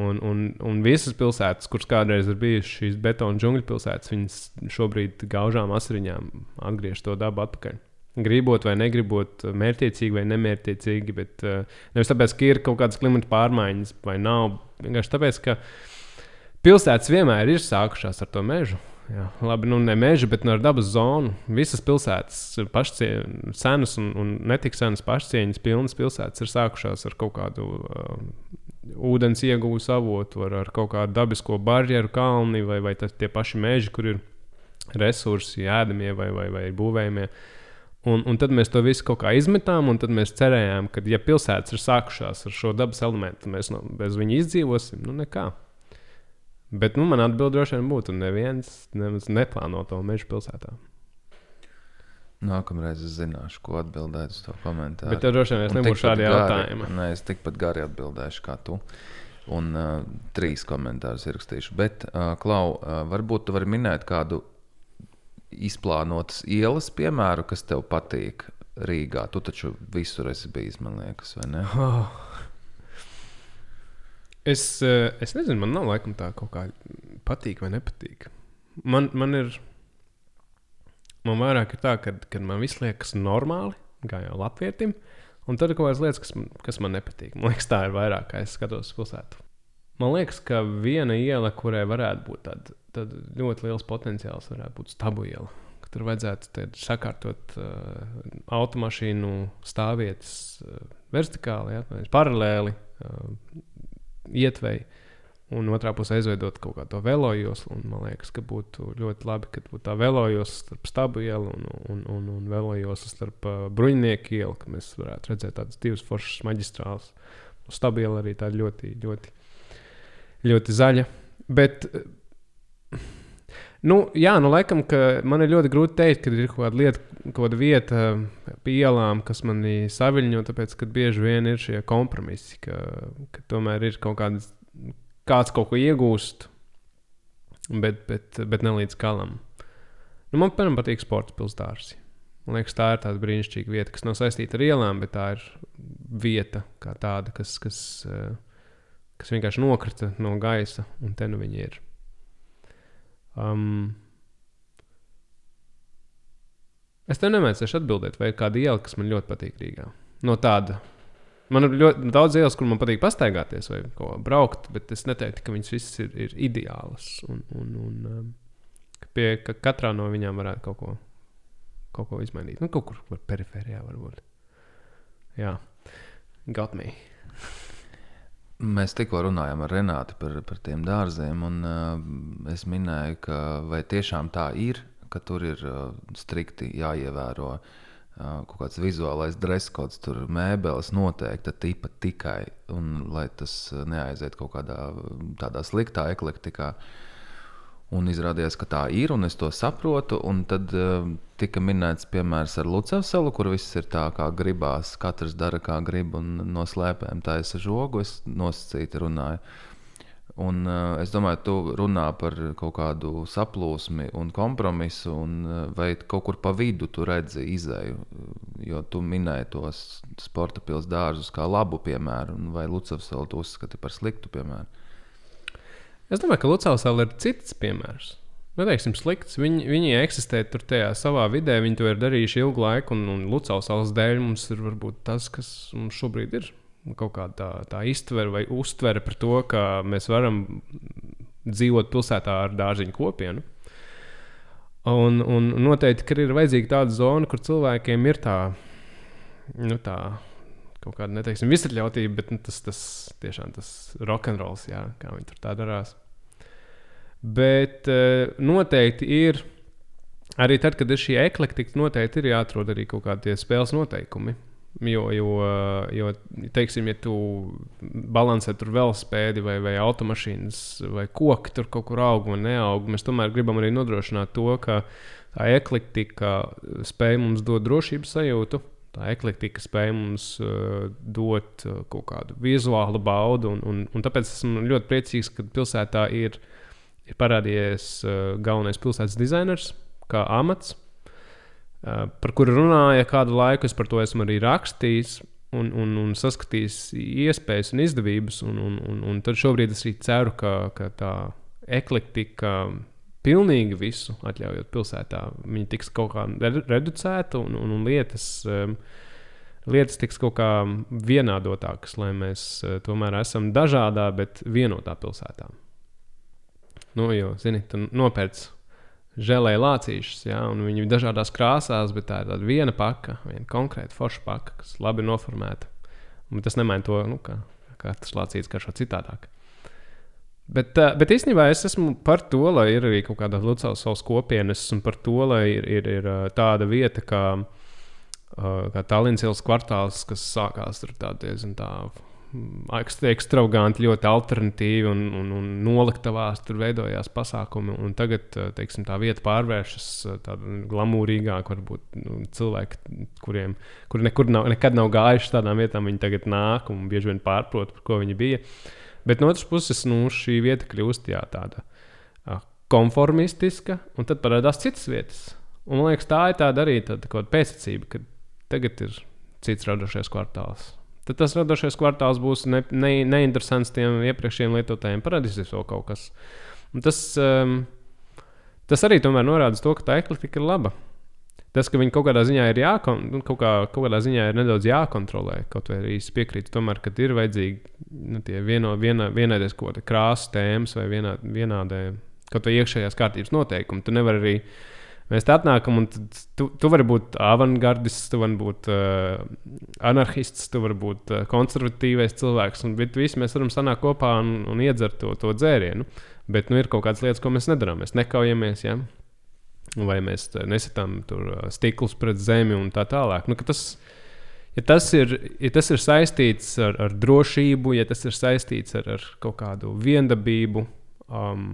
[SPEAKER 2] Un, un, un visas pilsētas, kuras kādreiz ir bijušas šīs betona džungļu pilsētas, viņas šobrīd gaužām asariņām atgriež to dabu atpakaļ. Gribot vai negribot, mērķiecīgi vai nemērķiecīgi, bet uh, nevis tāpēc, ka ir kaut kādas klimata pārmaiņas vai nav. Vienkārši tāpēc, ka pilsētas vienmēr ir sākušās ar to mežu. Jā, labi, nu ne meža, bet no dabas zonu. Visas pilsētas pašcieņas, senas un, un netik senas pašcieņas, pilnas pilsētas ir sākušās ar kaut kādu uh, ūdens iegūstu avotu, ar, ar kaut kādu dabisko barjeru kalni vai, vai tas, tie paši meži, kur ir resursi, ēdamie vai, vai, vai būvējumie. Un, un tad mēs to visu kaut kā izmetām, un tad mēs cerējām, ka, ja pilsētas ir sākušās ar šo dabas elementu, tad mēs no, bez viņa izdzīvosim. Nu, nekā. Bet nu, man atbild droši vien būtu, neviens nemaz neplāno to meža pilsētā.
[SPEAKER 1] Nākamreiz es zināšu, ko atbildēt uz to komentāru.
[SPEAKER 2] Bet tev droši vien es nebūšu šādi jautājumi.
[SPEAKER 1] Nē, es tikpat gari atbildēšu kā tu. Un uh, trīs komentārus ierakstīšu. Bet, uh, Klau, uh, varbūt tu vari minēt kādu izplānotas ielas piemēru, kas tev patīk Rīgā. Tu taču visur esi bijis, man liekas, vai ne?
[SPEAKER 2] Oh. Es, eh, es nezinu, man nav laikam tā kaut kā patīk vai nepatīk. Man, man ir. Man vairāk ir tā, ka kad man viss liekas normāli, kā jau latvietim, un tad ir kaut kādas lietas, kas, man- kas man nepatīk. Man liekas, tā ir vairāk, kā es skatos pilsētu. Man liekas, ka viena iela, kurai varētu būt tāda, tāda ļoti liels potenciāls, varētu būt stabu iela. Tur vajadzētu tad sakārtot uh, automašīnu stāvvietas uh, vertikāli, ja, paralēli, uh, ietveji. Un otrā pusē aizveidot kaut kādu velojoslu. Man liekas, ka būtu ļoti labi, ka būtu tā velojosla starp stabu ielu un, un, un, un velojosla starp uh, bruņinieku ielu, ka mēs varētu redzēt tādas divas foršas maģistrāles. Stabu iela arī tāda ļoti, ļoti, ļoti zaļa. Bet, uh, nu, jā, nu, laikam, ka man ir ļoti grūti pateikt, kad ir kaut kāda lieta, kaut kāda vieta pie ielām, kas manī saviņo, tāpēc, ka bieži vien ir šie kompromisi, ka, ka tomēr ir kaut kādas kāds kaut ko iegūst, bet, bet, bet ne līdz galam. Nu, man, piemēram, patīk sporta pilsētas. Man liekas, tā ir tāda brīnišķīga vieta, kas nav saistīta ar ielām, bet tā ir vieta tāda, kas, kas, eh, kas vienkārši nokrita no gaisa, un te nu viņi ir. Um, es tev nemēģināšu atbildēt, vai ir kāda iela, kas man ļoti patīk Rīgā. No tāda Man ir ļoti daudz ielas, kur man patīk pastaigāties vai kā braukt, bet es neteiktu, ka viņas visas ir, ir ideālas. Un, un, un um, pie ka katrā no viņām varētu kaut ko, kaut ko izmainīt. Nu, kaut kur perifērijā varbūt. Jā, got me.
[SPEAKER 1] Mēs tikko runājām ar Renātu par, par tiem dārziem, un uh, es minēju, ka vai tiešām tā ir, ka tur ir uh, strikti jāievēro uh, kaut kāds vizuālais dreskods, tur mēbeles noteikta tipa tikai, un lai tas uh, neaiziet kaut kādā tādā sliktā eklektikā. Un izrādījās, ka tā ir, un es to saprotu. Un tad uh, tika minēts piemērs ar Lucas salu, kur viss ir tā, kā gribās. Katrs dara, kā grib, un no slēpēm es žogu, es nosacīti runāju. Un, uh, es domāju, tu runā par kaut kādu saplūsmi un kompromisu, un, uh, vai kaut kur pa vidu tu redzi izēju. Jo tu minēji tos sporta pilsētas dārzus kā labu piemēru, vai Lucas salu tu uzskati par sliktu piemēru.
[SPEAKER 2] Es domāju, ka Lucāns vēl ir cits piemērs. Neteiksim, slikts. Viņi, viņi eksistē tur tajā savā vidē, viņi to ir darījuši ilgu laiku, un, un Lucāns salas dēļ mums ir varbūt tas, kas mums šobrīd ir. Kaut kāda tā, tā iztvere vai uztvere par to, ka mēs varam dzīvot pilsētā ar dārziņu kopienu. Un, un noteikti, ka ir vajadzīga tāda zona, kur cilvēkiem ir tā, nu, tā kaut kāda, neteiksim, visatļautība, bet nu, tas, tas tiešām tas rokenrols, kā viņi tur tā darās. Bet uh, noteikti ir arī tad, kad ir šī eklektika, noteikti ir jāatrod arī kaut kādi spēles noteikumi. Jo, jo, jo, teiksim, ja tu balansē tur velospēdi vai, vai automašīnas vai koki tur kaut kur aug un neaug, mēs tomēr gribam arī nodrošināt to, ka tā eklektika spēj mums dot drošības sajūtu. Tā eklektika spēj mums uh, dot uh, kaut kādu vizuālu baudu, un, un, un tāpēc esmu ļoti priecīgs, ka pilsētā ir, ir parādījies uh, galvenais pilsētas dizainers kā amats, uh, par kuru runāja kādu laiku. Es par to esmu arī rakstījis un, un, un saskatījis iespējas un izdevības. Un, un, un, un tad šobrīd es arī ceru, ka, ka tā eklektika pilnīgi visu atļaujot pilsētā. Viņi tiks kaut kā reducēta un, un, un lietas, um, lietas tiks kaut kā vienādotākas, lai mēs tomēr esam dažādā, bet vienotā pilsētā. Nu, jo, zini, tu nopērci žēlēju lācīšus, ja, un viņi ir dažādās krāsās, bet tā ir tāda viena paka, viena konkrēta forša paka, kas labi noformēta. Un tas nemaina to, nu, ka katrs lācīts garšo citādāk. Bet, bet īstenībā es esmu par to, lai ir arī kaut kāda Lucas savas kopienas, un par to, lai ir, ir, ir tāda vieta kā, kā Tallinas ielas kvartāls, kas sākās tur tā diezgan tā ekstravaganti, ļoti alternatīvi un, un, un noliktavās tur veidojās pasākumi. Tagad teiksim, tā vieta pārvēršas tādā glamūrīgāk. Varbūt nu, cilvēki, kuriem kuri nekur nav, nekad nav gājuši tādām vietām, viņi tagad nāk un bieži vien pārprot, par ko viņi bija. Bet no otras puses, nu, šī vieta kļūst jā, tāda konformistiska, un tad parādās citas vietas. Un, man liekas, tā ir tāda arī tāda pēctecība, ka tagad ir cits radošais kvartāls tad tas radošais kvartāls būs ne, ne, neinteresants tiem iepriekšējiem lietotājiem. Parādīsies vēl kaut kas. Un tas, um, tas arī norāda to, ka tā eklektika ir laba. Tas, ka viņi kaut kādā ziņā ir jākon, nu, kaut kā, kaut kādā ziņā ir nedaudz jākontrolē, kaut arī es piekrītu, tomēr, ka ir vajadzīgi nu, vieno, viena, vienādais kaut kāda krāsa tēmas vai vienā, vienādai kaut vai iekšējās kārtības noteikumi. Tu nevari arī uh, Mēs tā atnākam, un tu, tu vari būt avangardists, tu vari būt uh, anarchists, tu vari būt uh, konservatīvais cilvēks. Un visi mēs varam sanākt kopā un, un iedzert to, to dzērienu. Bet nu, ir kaut kādas lietas, ko mēs nedarām. Mēs nekaujamies, ja? vai mēs nesatām tur stiklus pret zemi un tā tālāk. Nu, tas, ja, tas ir, ja tas ir saistīts ar, ar drošību, ja tas ir saistīts ar, ar kaut kādu viendabību um,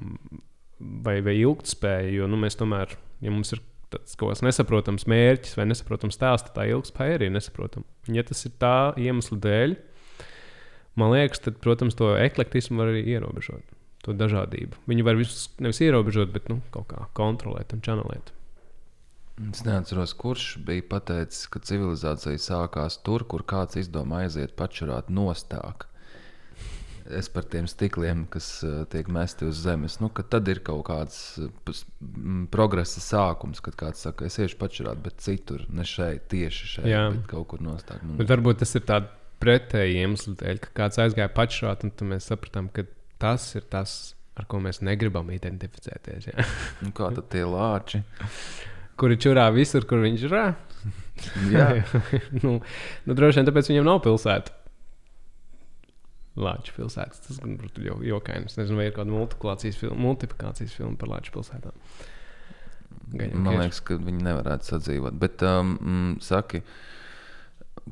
[SPEAKER 2] vai, vai ilgspēju, jo nu, mēs tomēr ja mums ir tāds kaut kāds nesaprotams mērķis vai nesaprotams stāsts, tad tā ilgspēja arī ir nesaprotama. Ja tas ir tā iemesla dēļ, man liekas, tad, protams, to eklektismu var arī ierobežot. To dažādību. Viņi var visus nevis ierobežot, bet nu, kaut kā kontrolēt un čanelēt.
[SPEAKER 1] Es neatceros, kurš bija pateicis, ka civilizācija sākās tur, kur kāds izdomā aiziet pačurāt nostāk es par tiem stikliem, kas uh, tiek mesti uz zemes, nu, tad ir kaut kāds uh, progresa sākums, kad kāds saka, es iešu pačurāt, bet citur, ne šeit, tieši šeit, Jā. bet kaut kur nostāk.
[SPEAKER 2] Nu, bet varbūt tas ir tāds pretēji iemesls ka kāds aizgāja pačurāt, un mēs sapratām, ka tas ir tas, ar ko mēs negribam identificēties.
[SPEAKER 1] nu, kā tad tie lāči?
[SPEAKER 2] Kuri čurā visur, kur viņš ir? Jā, nu, nu, droši vien tāpēc viņam nav pilsēta. Latvijas pilsētas. Tas gan ir jokaini. Es nezinu, vai ir kāda multiplikācijas filma, multiplikācijas filma par Latvijas pilsētām.
[SPEAKER 1] Gaņam, Man liekas, ka viņi nevarētu sadzīvot. Bet, um, mm, saki,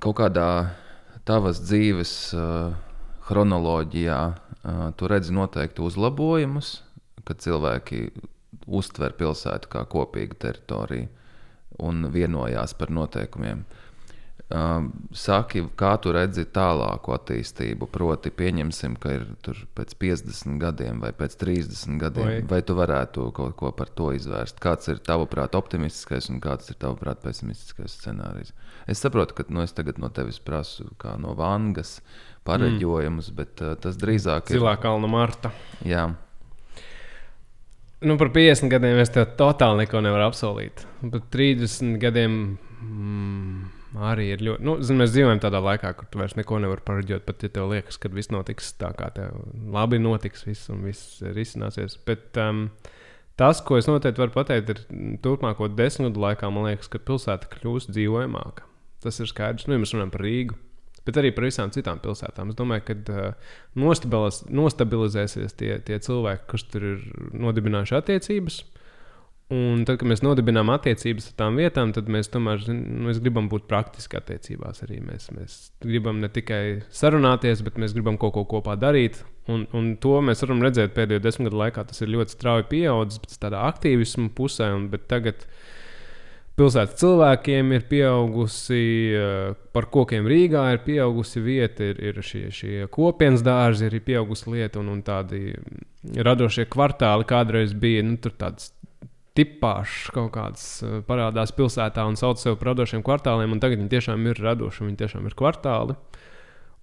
[SPEAKER 1] kaut kādā tavas dzīves uh, chronoloģijā uh, tu redzi noteikti uzlabojumus, kad cilvēki uztver pilsētu kā kopīgu teritoriju un vienojās par noteikumiem. Uh, Um, saki, kā tu redzi tālāko attīstību? Proti, pieņemsim, ka ir pēc 50 gadiem vai pēc 30 gadiem, vai, vai tu varētu kaut ko par to izvērst? Kāds ir tavuprāt optimistiskais un kāds ir tavuprāt pesimistiskais scenārijs? Es saprotu, ka nu, es tagad no tevis prasu kā no vangas pareģojumus, mm. bet uh, tas drīzāk
[SPEAKER 2] ir. Zilā kalna Marta.
[SPEAKER 1] Jā.
[SPEAKER 2] Nu, par 50 gadiem es tev totāli neko nevaru apsolīt. Par 30 gadiem. Mm, arī ir ļoti. Nu, zin, mēs dzīvojam tādā laikā, kur tu vairs neko nevari pareģot. Pat ja tev liekas, ka viss notiks tā, kā tev labi notiks, viss un viss risināsies. Bet um, tas, ko es noteikti varu pateikt, ir turpmāko desmit gadu laikā, man liekas, ka pilsēta kļūst dzīvojamāka. Tas ir skaidrs. Nu, ja mēs runājam par Rīgu. Bet arī par visām citām pilsētām. Es domāju, ka uh, nostabilizēsies tie, tie cilvēki, kas tur ir nodibinājuši attiecības. Un tad, kad mēs nodibinām attiecības ar tām vietām, tad mēs tomēr nu, mēs gribam būt praktiski attiecībās. Arī mēs, mēs gribam ne tikai sarunāties, bet mēs gribam kaut ko kopā darīt. Un, un to mēs varam redzēt pēdējo desmit gadu laikā. Tas ir ļoti strauji pieaudzis, bet tādā aktīvismu pusē. Un, tagad pilsētas cilvēkiem ir pieaugusi, eh, par kokiem Rīgā ir pieaugusi vieta, ir, ir šie, šie kopienas dārzi, ir pieaugusi lieta un, un tādi radošie kvartāli kādreiz bija. Nu, tur tāds tipāžs kaut kāds eh, parādās pilsētā un sauc sevi par radošiem kvartāliem, un tagad viņi tiešām ir radoši, viņi tiešām ir kvartāli.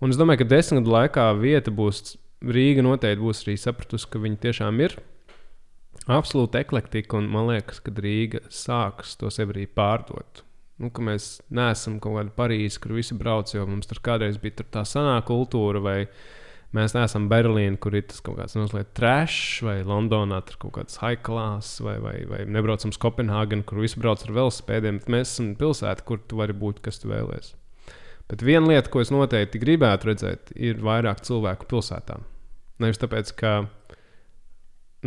[SPEAKER 2] Un es domāju, ka desmit gadu laikā vieta būs, Rīga noteikti būs arī sapratusi, ka viņi tiešām ir absolūti eklektika, un man liekas, ka Rīga sāks to sev arī pārdot. Nu, mēs neesam kaut kāda Parīze, kur visi brauc, jo mums tur kādreiz bija tā sanā kultūra vai ne Mēs neesam Berlīna, kur ir tas kaut kāds mazliet trash, vai Londonā tur kaut kāds high class, vai, vai, vai nebraucam uz Kopenhāgenu, kur visi brauc ar velospēdiem. Mēs esam pilsēta, kur tu vari būt, kas tu vēlēsies. Bet viena lieta, ko es noteikti gribētu redzēt, ir vairāk cilvēku pilsētā. Nevis tāpēc, ka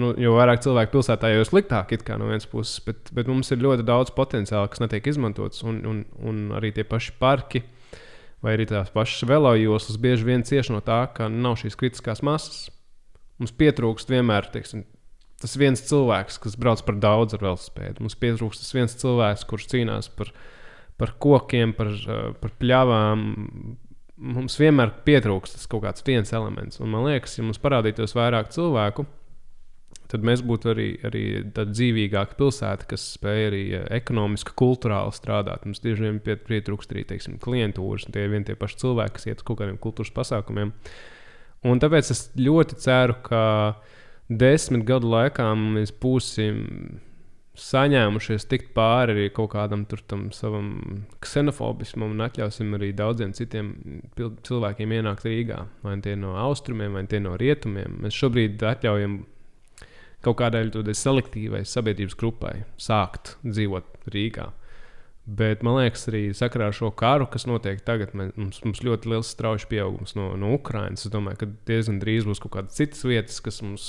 [SPEAKER 2] nu, jo vairāk cilvēku pilsētā, jo sliktāk ir no vienas puses, bet, bet mums ir ļoti daudz potenciāla, kas netiek izmantots, un, un, un arī tie paši parki vai arī tās pašas velojoslas bieži vien cieš no tā, ka nav šīs kritiskās masas. Mums pietrūkst vienmēr teiksim, tas viens cilvēks, kas brauc par daudz ar velospēdu. Mums pietrūkst tas viens cilvēks, kurš cīnās par, par kokiem, par, eh, par pļavām. Mums vienmēr pietrūkst tas kaut kāds viens elements. Un man liekas, ja mums parādītos vairāk cilvēku, tad mēs būtu arī, arī dzīvīgāka pilsēta, kas spēj arī eh, ekonomiski, kultūrāli strādāt. Mums tieši vien pietrūkst arī teiksim, klientūras, un tie ir vien tie paši cilvēki, kas iet uz kaut kādiem kultūras pasākumiem. Un tāpēc es ļoti ceru, ka desmit gadu laikā mēs būsim saņēmušies tikt pāri arī kaut kādam savam ksenofobismam un atļausim arī daudziem citiem cilvēkiem ienākt Rīgā. Vai tie no austrumiem, vai tie no rietumiem. Mēs šobrīd atļaujam kaut kādai selektīvai sabiedrības grupai sākt dzīvot Rīgā. Bet man liekas, arī sakarā ar šo karu, kas notiek tagad, mums, mums ļoti liels strauji pieaugums no, no Ukrainas. Es domāju, ka diezgan drīz būs kaut kādas citas vietas, kas mums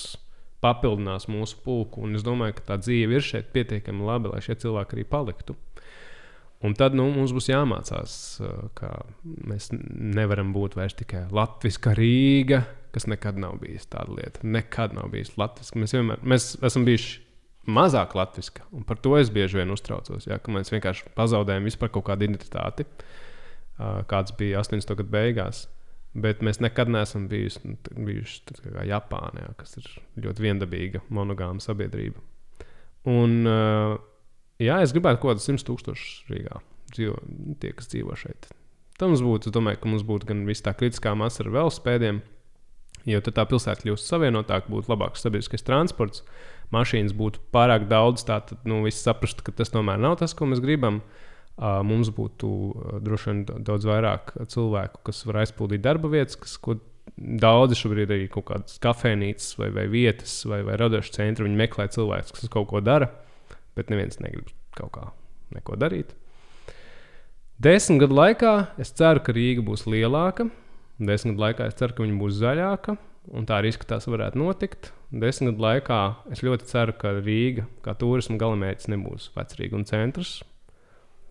[SPEAKER 2] papildinās mūsu pulku. Un es domāju, ka tā dzīve ir šeit pietiekami laba, lai šie cilvēki arī paliktu. Un tad nu, mums būs jāmācās, ka mēs nevaram būt vairs tikai Latvijas Rīga, kas nekad nav bijis tāda lieta. Nekad nav bijis Latvijas. Mēs, vienmēr, mēs esam bijuši mazāk latviska. Un par to es bieži vien uztraucos. Ja, mēs vienkārši pazaudējam vispār kaut kādu identitāti, kāds bija 80. gadu beigās. Bet mēs nekad neesam bijuši, nu, bijuši kā Japānā, kas ir ļoti viendabīga, monogāma sabiedrība. Un, jā, es gribētu kaut kādus 100 tūkstošus Rīgā dzīvo, tie, kas dzīvo šeit. Tam mums būtu, domāju, ka mums būtu gan viss tā kritiskā masa ar velospēdiem, jo tad tā pilsēta kļūst savienotāka, būtu labāks sabiedriskais transports. Mašīnas būtu pārāk daudz, tad nu, visi saprastu, ka tas tomēr nav tas, ko mēs gribam. Uh, mums būtu uh, droši vien daudz vairāk cilvēku, kas var aizpildīt darba vietas, kas, ko daudzi šobrīd ir kaut kādas kafejnīcas vai, vai vietas vai, vai radošu centri. Viņi meklē cilvēkus, kas kaut ko dara, bet neviens negrib kaut kā neko darīt. Desmit gadu laikā es ceru, ka Rīga būs lielāka. Desmit gadu laikā es ceru, ka viņa būs zaļāka. Un tā arī izskatās, varētu notikt desmit gadu laikā es ļoti ceru, ka Rīga kā turisma galamērķis nebūs vecrīga un centrs.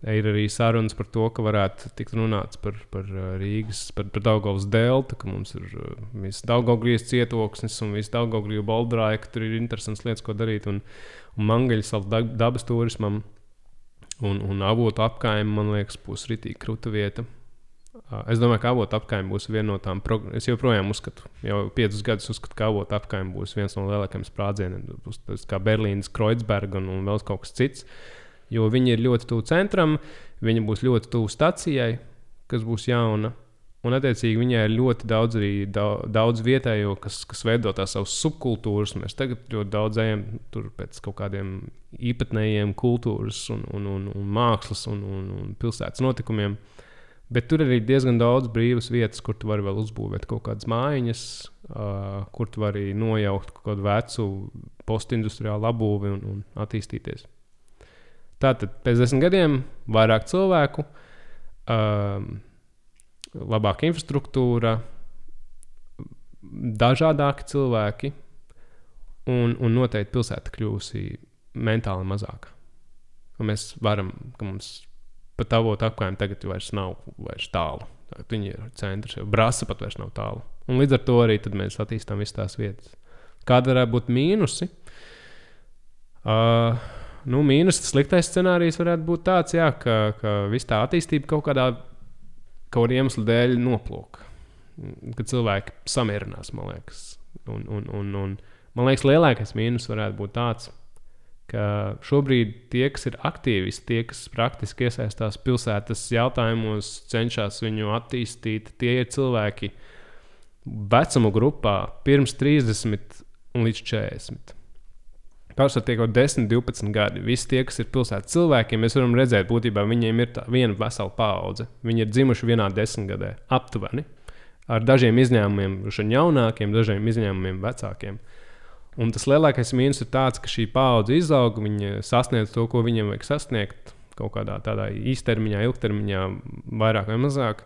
[SPEAKER 2] Ir arī sarunas par to, ka varētu tikt runāts par, par uh, Rīgas, par, par Daugavas deltu, ka mums ir uh, viss Daugavgrijas cietoksnis un viss Daugavgrija boldrāja, ka tur ir interesants lietas, ko darīt. Un, un mangaļas savu dabas turismam un, un avotu apkaimē, man liekas, būs ritīgi krūta vieta. Es domāju, ka avotu apgājuma būs viena no tām. Es joprojām uzskatu, jau piecus gadus uzskatu, ka avotu apgājuma būs viens no lielākajiem sprādzieniem. Tas kā Berlīnas, Kreuzberga un, un vēl kaut kas cits. Jo viņi ir ļoti tuvu centram, viņi būs ļoti tuvu stacijai, kas būs jauna. Un, attiecīgi, viņai ir ļoti daudz, arī daudz, daudz vietējo, kas, kas veido tās savas subkultūras. Mēs tagad ļoti daudz ejam pēc kaut kādiem īpatnējiem kultūras, un, un, un, un mākslas un, un, un pilsētas notikumiem. Bet tur ir arī diezgan daudz brīvas vietas, kur tu vari vēl uzbūvēt kaut kādas mājiņas, uh, kur tu vari nojaukt kaut kādu vecu postindustriālu labūvi un, un attīstīties. Tātad pēc desmit gadiem vairāk cilvēku, um, labāka infrastruktūra, dažādāki cilvēki, un, un noteikti pilsēta kļūsi mentāli mazāka. Un mēs varam, ka mums pat avotu apgājumu tagad vairs nav vairs tālu. Tagad viņi ir centrs, jau brāza pat vairs nav tālu. Un līdz ar to arī mēs attīstām visas tās vietas. Kāda varētu būt mīnusi? Uh, nu, mīnus, sliktais scenārijs varētu būt tāds, jā, ka, ka viss tā attīstība kaut kādā kaut kāda iemesla dēļ noplūk. Kad cilvēki samierinās, man liekas. Un, un, un, un, man liekas, lielākais mīnus varētu būt tāds, ka šobrīd tie, kas ir aktīvisti, tie, kas praktiski iesaistās pilsētas jautājumos, cenšas viņu attīstīt, tie ir cilvēki vecuma grupā pirms 30 un līdz 40. Pārsvarā tie kaut 10, 12 gadi. Visi tie, kas ir pilsētas cilvēkiem, mēs varam redzēt, būtībā viņiem ir viena vesela paudze. Viņi ir dzimuši vienā desmitgadē, aptuveni. Ar dažiem izņēmumiem, jaunākiem, dažiem izņēmumiem, vecākiem. Un tas lielākais mīnus ir tāds, ka šī paudze izaug, viņi sasniedz to, ko viņiem vajag sasniegt kaut kādā tādā īstermiņā, ilgtermiņā, vairāk vai mazāk.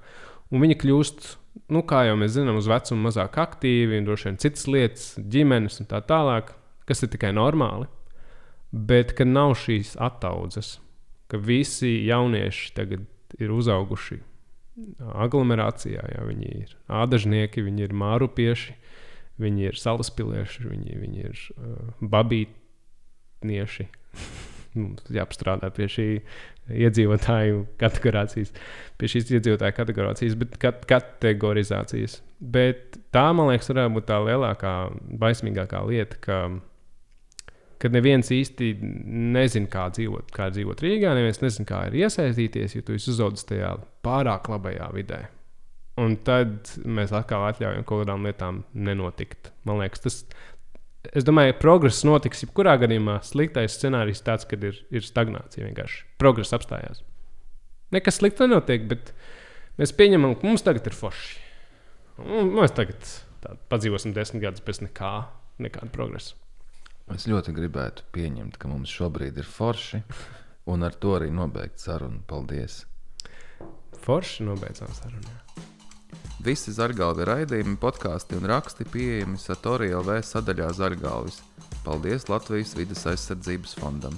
[SPEAKER 2] Un viņi kļūst, nu, kā jau mēs zinām, uz vecumu mazāk aktīvi, un droši vien citas lietas, ģimenes un tā tālāk, kas ir tikai normāli. Bet ka nav šīs attaudzes, ka visi jaunieši tagad ir uzauguši aglomerācijā. Jā, viņi ir ādažnieki, viņi ir mārupieši, viņi ir salaspilieši, viņi, viņi ir uh, babītnieši. Mums jāpastrādā pie šī iedzīvotāju kategorizācijas, pie šīs iedzīvotāju kategorizācijas, bet kat kategorizācijas. Bet tā, man liekas, varētu būt tā lielākā, baismīgākā lieta, ka, kad neviens īsti nezina, kā dzīvot, kā dzīvot Rīgā, neviens nezina, kā ir iesaistīties, jo tu esi uzaugusi tajā pārāk labajā vidē. Un tad mēs atkal atļaujam kaut kādām lietām nenotikt. Man liekas, tas es domāju, ka progress notiks jebkurā gadījumā. Sliktais scenārijs tāds, kad ir, ir stagnācija vienkārši. Progress apstājās. Nekas slikts nenotiek, bet mēs pieņemam, ka mums tagad ir forši. Un mēs tagad padzīvosim desmit gadus bez nekā, nekāda progresa.
[SPEAKER 1] Es ļoti gribētu pieņemt, ka mums šobrīd ir forši, un ar to arī nobeigt sarunu. Paldies!
[SPEAKER 2] Forši nobeidzām sarunu.
[SPEAKER 1] Visi zargalvi raidījumi, podkāsti un raksti pieejami Satorija LV sadaļā Zargalvis. Paldies Latvijas vidas aizsardzības fondam!